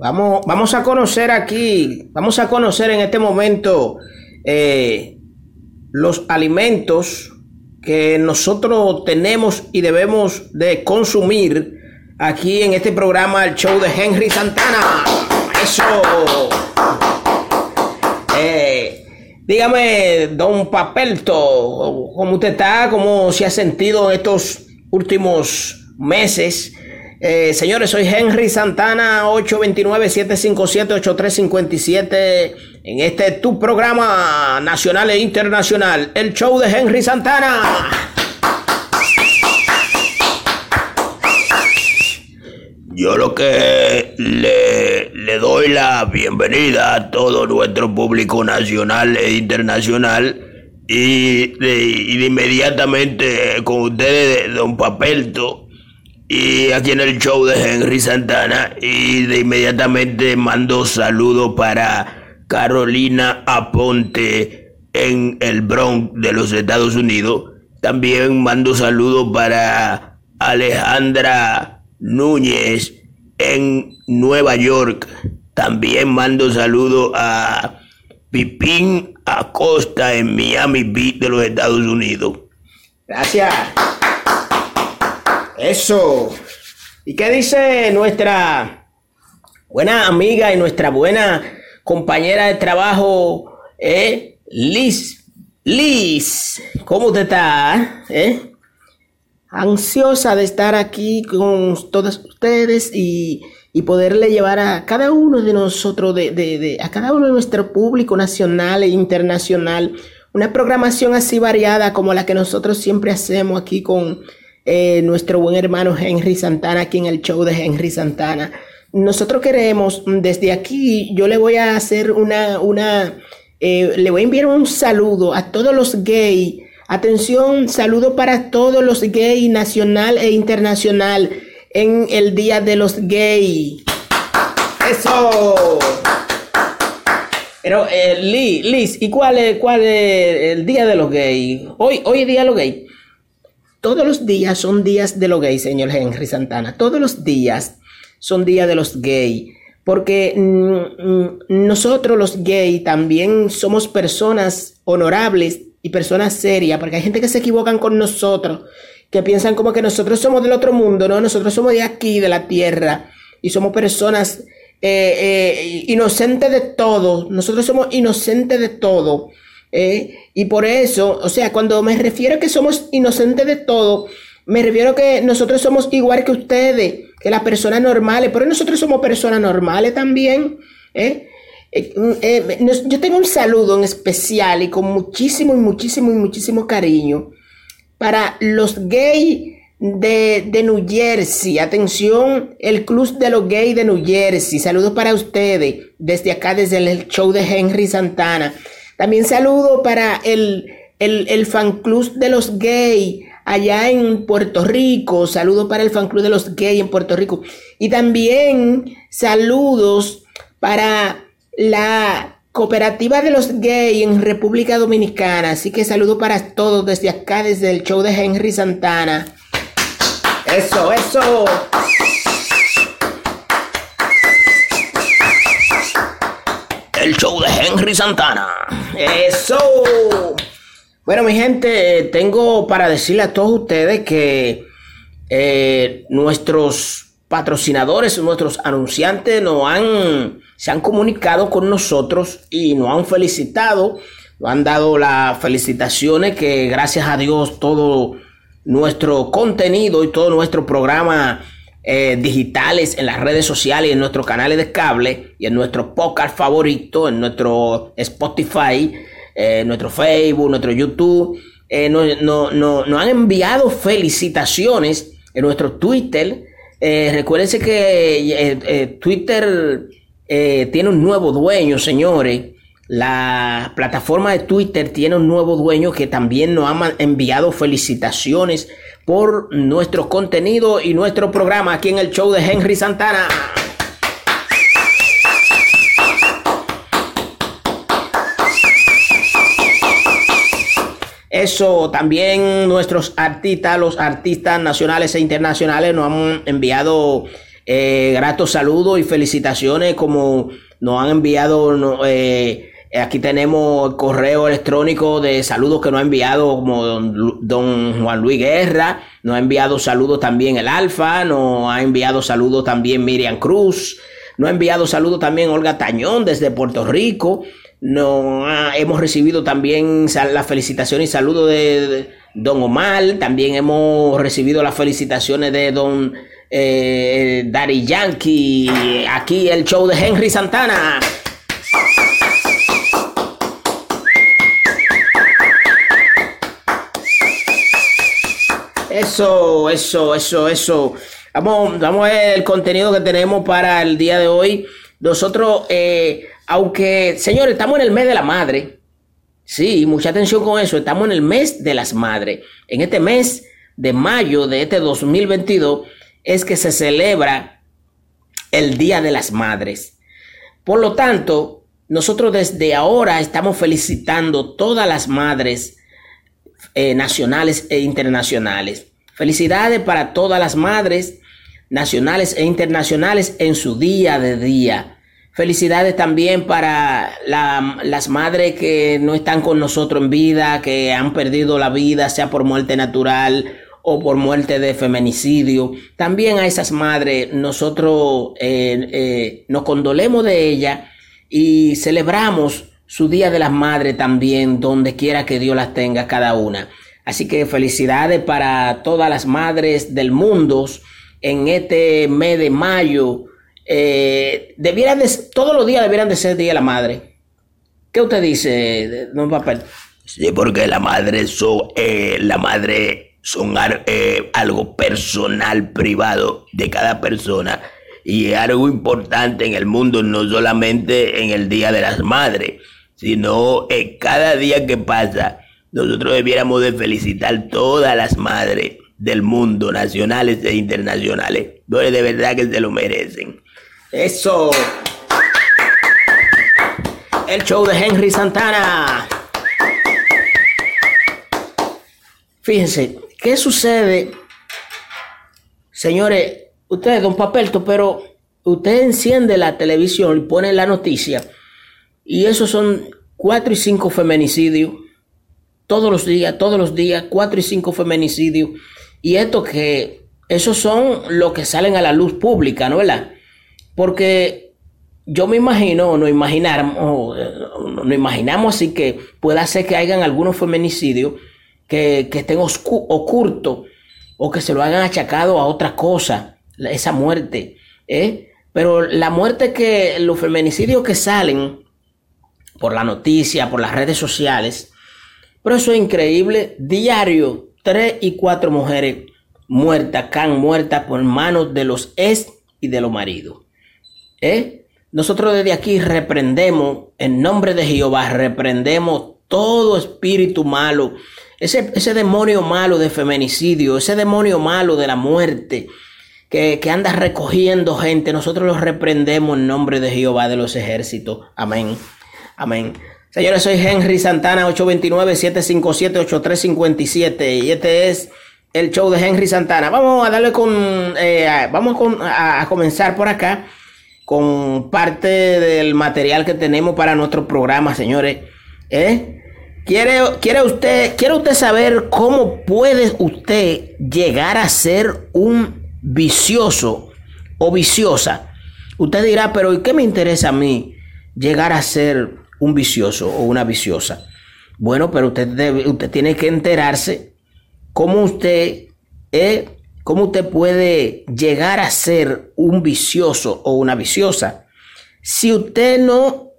Vamos, vamos a conocer aquí, vamos a conocer en este momento eh, los alimentos que nosotros tenemos y debemos de consumir aquí en este programa, el show de Henry Santana. Eso. Eh, dígame, don Papelto, ¿cómo usted está? ¿Cómo se ha sentido en estos últimos meses? Eh, señores, soy Henry Santana, 829-757-8357, en este tu programa nacional e internacional, el show de Henry Santana. Yo lo que le, le doy la bienvenida a todo nuestro público nacional e internacional y y de inmediatamente con ustedes, don Papelto, y aquí en el show de Henry Santana y de inmediatamente mando saludos para Carolina Aponte en el Bronx de los Estados Unidos. También mando saludos para Alejandra Núñez en Nueva York. También mando saludos a Pipín Acosta en Miami Beach de los Estados Unidos. Gracias. Eso. ¿Y qué dice nuestra buena amiga y nuestra buena compañera de trabajo, eh? Liz? Liz, ¿cómo te está? Eh? ansiosa de estar aquí con todos ustedes y, y poderle llevar a cada uno de nosotros, de, de, a cada uno de nuestro público nacional e internacional, una programación así variada como la que nosotros siempre hacemos aquí con eh, nuestro buen hermano Henry Santana, aquí en el show de Henry Santana. Nosotros queremos, desde aquí, yo le voy a hacer una, una, eh, le voy a enviar un saludo a todos los gays Atención, saludo para todos los gays nacional e internacional en el Día de los Gays. Eso. Pero, eh, Liz, ¿y cuál es, cuál es el Día de los Gays? Hoy, hoy es Día de los Gays. Todos los días son días de los gays, señor Henry Santana. Todos los días son días de los gays. Porque mm, mm, nosotros los gays también somos personas honorables y personas serias, porque hay gente que se equivocan con nosotros, que piensan como que nosotros somos del otro mundo, no, nosotros somos de aquí, de la tierra, y somos personas eh, eh, inocentes de todo, nosotros somos inocentes de todo. Eh, y por eso, o sea, cuando me refiero a que somos inocentes de todo, me refiero a que nosotros somos igual que ustedes, que las personas normales, pero nosotros somos personas normales también. ¿eh? Eh, eh, yo tengo un saludo en especial y con muchísimo y muchísimo y muchísimo cariño para los gays de, de, New Jersey. Atención, el Club de los Gays de New Jersey. Saludos para ustedes desde acá, desde el show de Henry Santana. También saludo para el, el, el fan club de los gays allá en Puerto Rico. Saludos para el fan club de los gays en Puerto Rico. Y también saludos para la cooperativa de los gays en República Dominicana. Así que saludo para todos desde acá, desde el show de Henry Santana. Eso, eso. El show de Henry Santana. Eso. Bueno, mi gente, tengo para decirle a todos ustedes que eh, nuestros patrocinadores, nuestros anunciantes nos han se han comunicado con nosotros y nos han felicitado, nos han dado las felicitaciones que gracias a Dios todo nuestro contenido y todo nuestro programa eh, digitales en las redes sociales en nuestros canales de cable y en nuestro podcast favorito, en nuestro Spotify, eh, nuestro Facebook, nuestro YouTube, eh, nos no, no, no han enviado felicitaciones en nuestro Twitter. Eh, recuérdense que Twitter eh, tiene un nuevo dueño, señores. La plataforma de Twitter tiene un nuevo dueño que también nos ha enviado felicitaciones por nuestro contenido y nuestro programa aquí en el show de Henry Santana. Eso también nuestros artistas, los artistas nacionales e internacionales nos han enviado Eh, gratos saludos y felicitaciones como nos han enviado, eh, aquí tenemos correo electrónico de saludos que nos ha enviado como don, Juan Luis Guerra, nos ha enviado saludos también el Alfa, nos ha enviado saludos también Miriam Cruz, nos ha enviado saludos también Olga Tañón desde Puerto Rico, no hemos recibido también sal- la felicitación y saludos de, de don Omar, también hemos recibido las felicitaciones de don eh, Daddy Yankee, aquí el show de Henry Santana. Eso, eso, eso, eso. Vamos, vamos a ver el contenido que tenemos para el día de hoy. Nosotros, eh, aunque, señores, estamos en el mes de la madre. Sí, mucha atención con eso. Estamos en el mes de las madres. En este mes de mayo de este 2022 es que se celebra el Día de las Madres. Por lo tanto, nosotros desde ahora estamos felicitando todas las madres eh, nacionales e internacionales. Felicidades para todas las madres nacionales e internacionales en su día de día. Felicidades también para la- las madres que no están con nosotros en vida, que han perdido la vida, sea por muerte natural o por muerte de feminicidio. También a esas madres nosotros eh, eh, nos condolemos de ellas y celebramos su Día de las Madres también, donde quiera que Dios las tenga cada una. Así que felicidades para todas las madres del mundo en este mes de mayo. Eh, debieran de, todos los días debieran de ser Día de la Madre. ¿Qué usted dice, don Papel? Sí, porque la madre son, eh, la madre son eh, algo personal, privado de cada persona y es algo importante en el mundo, no solamente en el Día de las Madres, sino eh, cada día que pasa, nosotros debiéramos de felicitar todas las madres del mundo, nacionales e internacionales, porque de verdad que se lo merecen. Eso. El show de Henry Santana. Fíjense, ¿qué sucede? Señores, ustedes, don Papelto, pero usted enciende la televisión y pone la noticia y esos son cuatro y cinco feminicidios. Todos los días, todos los días, cuatro y cinco feminicidios. Y esto que, esos son los que salen a la luz pública, ¿no verdad? Porque yo me imagino, no imaginamos, no imaginamos así que pueda ser que hayan algunos feminicidios que, que estén ocultos o que se lo hayan achacado a otra cosa, esa muerte. ¿eh? Pero la muerte que, los feminicidios que salen por la noticia, por las redes sociales, pero eso es increíble, diario, tres y cuatro mujeres muertas, can muertas por manos de los ex y de los maridos. ¿Eh? Nosotros desde aquí reprendemos, en nombre de Jehová, reprendemos todo espíritu malo, ese, ese demonio malo de feminicidio, ese demonio malo de la muerte, que, que anda recogiendo gente, nosotros lo reprendemos en nombre de Jehová de los ejércitos. Amén. Amén. Señores, soy Henry Santana, 829-757-8357, y este es el show de Henry Santana. Vamos a darle con, eh, vamos con- a, a comenzar por acá con parte del material que tenemos para nuestro programa, señores. ¿Eh? ¿Quiere, quiere, usted, ¿Quiere usted saber cómo puede usted llegar a ser un vicioso o viciosa? Usted dirá, pero ¿y qué me interesa a mí llegar a ser un vicioso o una viciosa? Bueno, pero usted, debe, usted tiene que enterarse cómo usted, eh, cómo usted puede llegar a ser un vicioso o una viciosa. Si usted no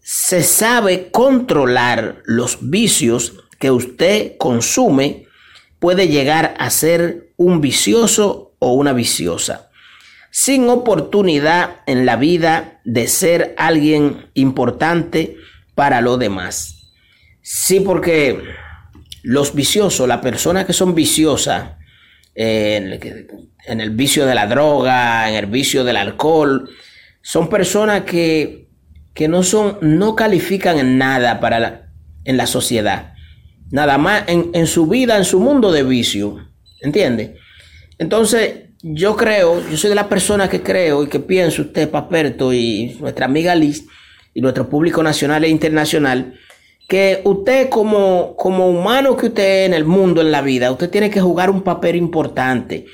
se sabe controlar los vicios que usted consume, puede llegar a ser un vicioso o una viciosa, sin oportunidad en la vida de ser alguien importante para los demás. Sí, porque los viciosos, las personas que son viciosas, eh, en, el, vicio de la droga, en el vicio del alcohol, son personas que que no son, no califican en nada para la, en la sociedad. Nada más en, en, su vida, en su mundo de vicio. ¿Entiende? Entonces, yo creo, yo soy de la persona que creo y que pienso, usted, Paperto, y nuestra amiga Liz, y nuestro público nacional e internacional, que usted como, como humano que usted es en el mundo, en la vida, usted tiene que jugar un papel importante,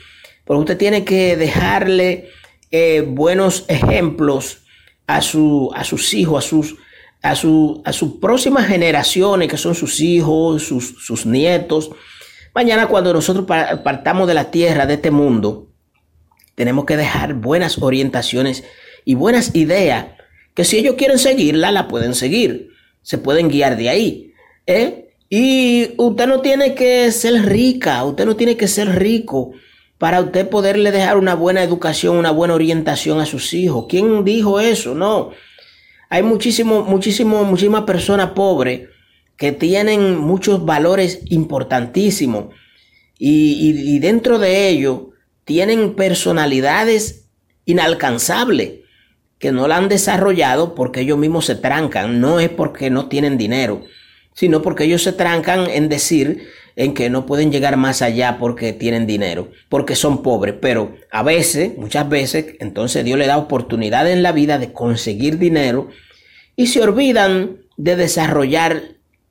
porque usted tiene que dejarle eh, buenos ejemplos a, su, a sus hijos, a sus, a, su, a sus próximas generaciones, que son sus hijos, sus, sus nietos. Mañana cuando nosotros partamos de la tierra, de este mundo, tenemos que dejar buenas orientaciones y buenas ideas, que si ellos quieren seguirla, la pueden seguir se pueden guiar de ahí. ¿eh? Y usted no tiene que ser rica, usted no tiene que ser rico para usted poderle dejar una buena educación, una buena orientación a sus hijos. ¿Quién dijo eso? No. Hay muchísimo, muchísimo, muchísimas personas pobres que tienen muchos valores importantísimos y, y dentro de ellos tienen personalidades inalcanzables que no la han desarrollado porque ellos mismos se trancan, no es porque no tienen dinero, sino porque ellos se trancan en decir en que no pueden llegar más allá porque tienen dinero, porque son pobres, pero a veces, muchas veces, entonces Dios le da oportunidad en la vida de conseguir dinero y se olvidan de desarrollar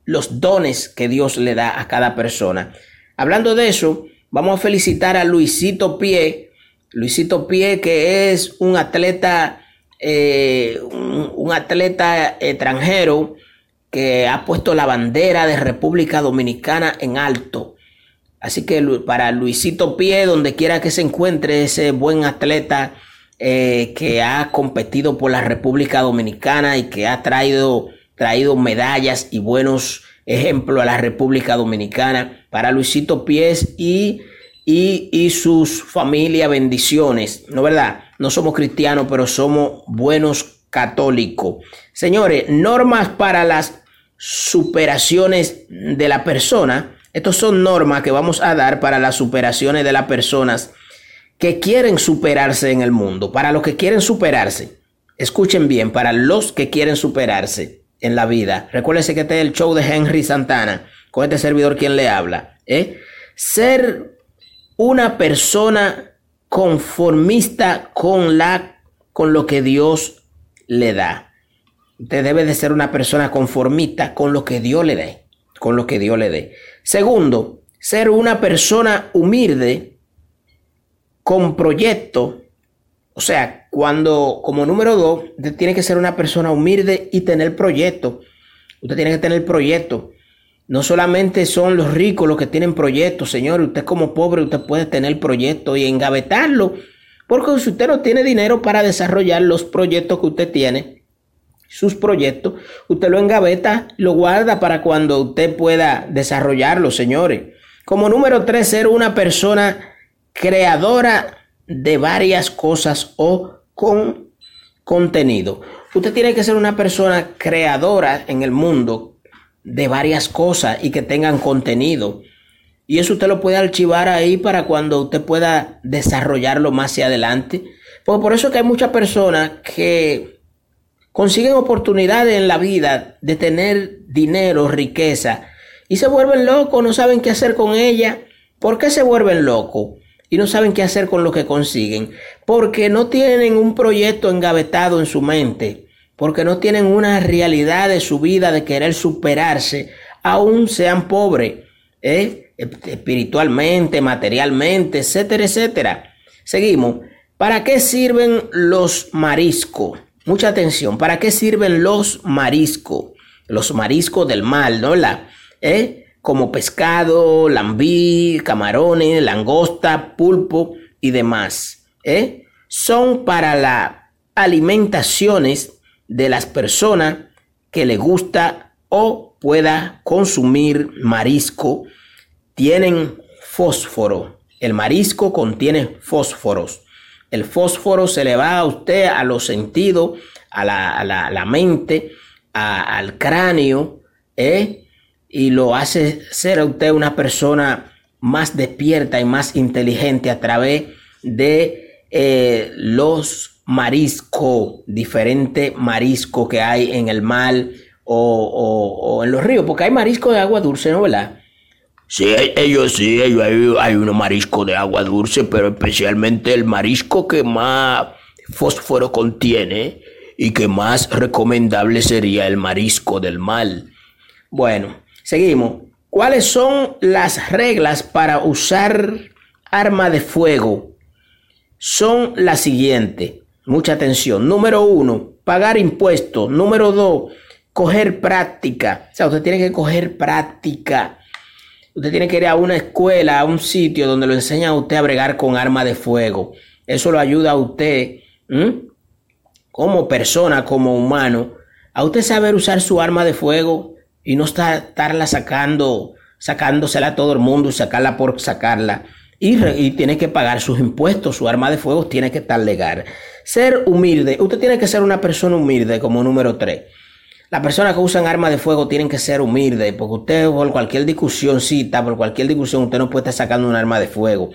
los dones que Dios le da a cada persona. Hablando de eso, vamos a felicitar a Luisito Pie, Luisito Pie que es un atleta eh, un, atleta extranjero que ha puesto la bandera de República Dominicana en alto. Así que para Luisito Pie, donde quiera que se encuentre ese buen atleta eh, que ha competido por la República Dominicana y que ha traído, traído medallas y buenos ejemplos a la República Dominicana, para Luisito Pies y, y, y sus familias, bendiciones, ¿no verdad? no somos cristianos, pero somos buenos católicos. Señores, normas para las superaciones de la persona. Estas son normas que vamos a dar para las superaciones de las personas que quieren superarse en el mundo. Para los que quieren superarse. Escuchen bien, para los que quieren superarse en la vida. Recuérdense que este es el show de Henry Santana, con este servidor quien le habla. ¿eh? Ser una persona conformista con la con lo que Dios le da. Usted debe de ser una persona conformista con lo que Dios le dé, con lo que Dios le dé. Segundo, ser una persona humilde con proyecto. O sea, cuando como número dos, usted tiene que ser una persona humilde y tener proyecto. Usted tiene que tener proyecto. No solamente son los ricos los que tienen proyectos, señor. Usted como pobre, usted puede tener proyectos y engavetarlo. Porque si usted no tiene dinero para desarrollar los proyectos que usted tiene, sus proyectos, usted lo engaveta, lo guarda para cuando usted pueda desarrollarlos, señores. Como número tres, ser una persona creadora de varias cosas o con contenido. Usted tiene que ser una persona creadora en el mundo de varias cosas y que tengan contenido. Y eso usted lo puede archivar ahí para cuando usted pueda desarrollarlo más hacia adelante. Porque por eso que hay muchas personas que consiguen oportunidades en la vida de tener dinero, riqueza, y se vuelven locos, no saben qué hacer con ella. ¿Por qué se vuelven locos? Y no saben qué hacer con lo que consiguen. Porque no tienen un proyecto engavetado en su mente porque no tienen una realidad de su vida de querer superarse, aún sean pobres, ¿eh? espiritualmente, materialmente, etcétera, etcétera. Seguimos. ¿Para qué sirven los mariscos? Mucha atención. ¿Para qué sirven los mariscos? Los mariscos del mal, ¿no? ¿eh? Como pescado, lambí, camarones, langosta, pulpo y demás. ¿eh? Son para las alimentaciones de las personas que le gusta o pueda consumir marisco tienen fósforo. El marisco contiene fósforos. El fósforo se le va a usted a los sentidos, a la, mente, al cráneo, ¿eh? Y lo hace ser a usted una persona más despierta y más inteligente a través de eh, los marisco, diferente marisco que hay en el mar o, en los ríos, porque hay marisco de agua dulce, ¿no? ¿Verdad? Sí, ellos sí, ellos hay, hay unos mariscos de agua dulce, pero especialmente el marisco que más fósforo contiene y que más recomendable sería el marisco del mal. Bueno, seguimos. ¿Cuáles son las reglas para usar arma de fuego? Son las siguientes. Mucha atención. Número uno, pagar impuestos. Número dos, coger práctica. O sea, usted tiene que coger práctica. Usted tiene que ir a una escuela, a un sitio donde lo enseña a usted a bregar con arma de fuego. Eso lo ayuda a usted como persona, como humano, a usted saber usar su arma de fuego y no estarla sacando, sacándosela a todo el mundo y sacarla por sacarla. Y, y, tiene que pagar sus impuestos, su arma de fuego tiene que estar legal. Ser humilde, usted tiene que ser una persona humilde como número tres. Las personas que usan armas de fuego tienen que ser humildes, porque usted por cualquier discusión cita, por cualquier discusión, usted no puede estar sacando un arma de fuego,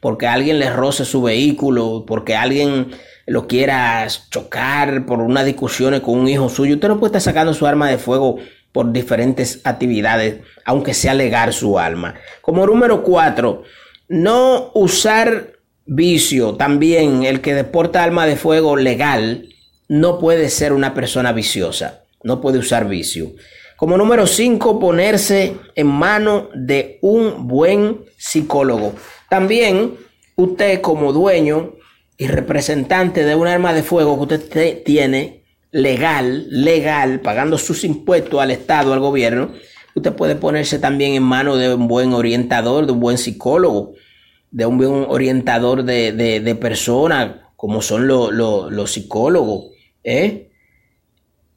porque alguien le roce su vehículo, porque alguien lo quiera chocar por unas discusiones con un hijo suyo, usted no puede estar sacando su arma de fuego por diferentes actividades, aunque sea legal su arma. Como número cuatro, no usar vicio. También el que deporta arma de fuego legal no puede ser una persona viciosa, no puede usar vicio. Como número cinco, ponerse en mano de un buen psicólogo. También usted como dueño y representante de un arma de fuego que usted tiene legal, legal, pagando sus impuestos al Estado, al gobierno, usted puede ponerse también en manos de un buen orientador, de un buen psicólogo, de un buen orientador de, de, personas, como son los psicólogos, ¿eh?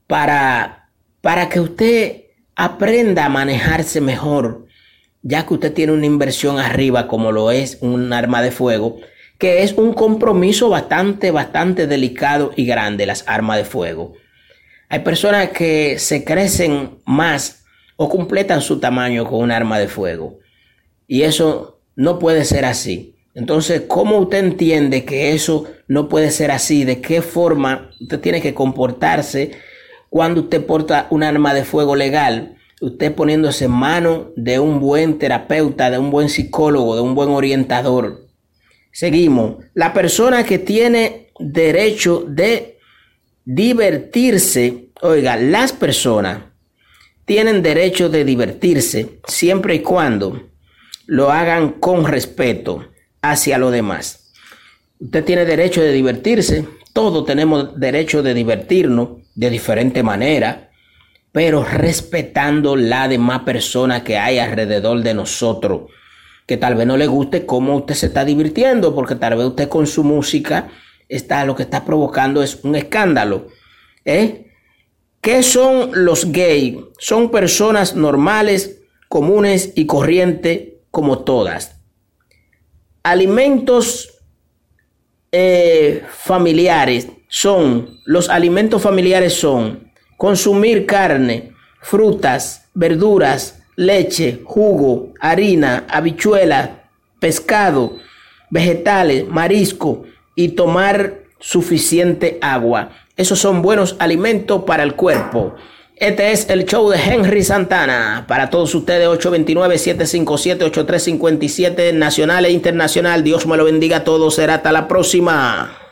para, para que usted aprenda a manejarse mejor, ya que usted tiene una inversión arriba, como lo es un arma de fuego, que es un compromiso bastante, bastante delicado y grande, las armas de fuego. Hay personas que se crecen más o completan su tamaño con un arma de fuego. Y eso no puede ser así. Entonces, ¿cómo usted entiende que eso no puede ser así? ¿De qué forma usted tiene que comportarse cuando usted porta un arma de fuego legal? Usted poniéndose en mano de un buen terapeuta, de un buen psicólogo, de un buen orientador, Seguimos. La persona que tiene derecho de divertirse, oiga, las personas tienen derecho de divertirse siempre y cuando lo hagan con respeto hacia lo demás. Usted tiene derecho de divertirse, todos tenemos derecho de divertirnos de diferente manera, pero respetando la demás persona que hay alrededor de nosotros que tal vez no le guste cómo usted se está divirtiendo, porque tal vez usted con su música está, lo que está provocando es un escándalo. ¿eh? ¿Qué son los gays? Son personas normales, comunes y corrientes como todas. Alimentos eh, familiares son, los alimentos familiares son consumir carne, frutas, verduras, leche, jugo, harina, habichuela, pescado, vegetales, marisco y tomar suficiente agua. Esos son buenos alimentos para el cuerpo. Este es el show de Henry Santana. Para todos ustedes, 829-757-8357, nacional e internacional. Dios me lo bendiga a todos. Será hasta la próxima.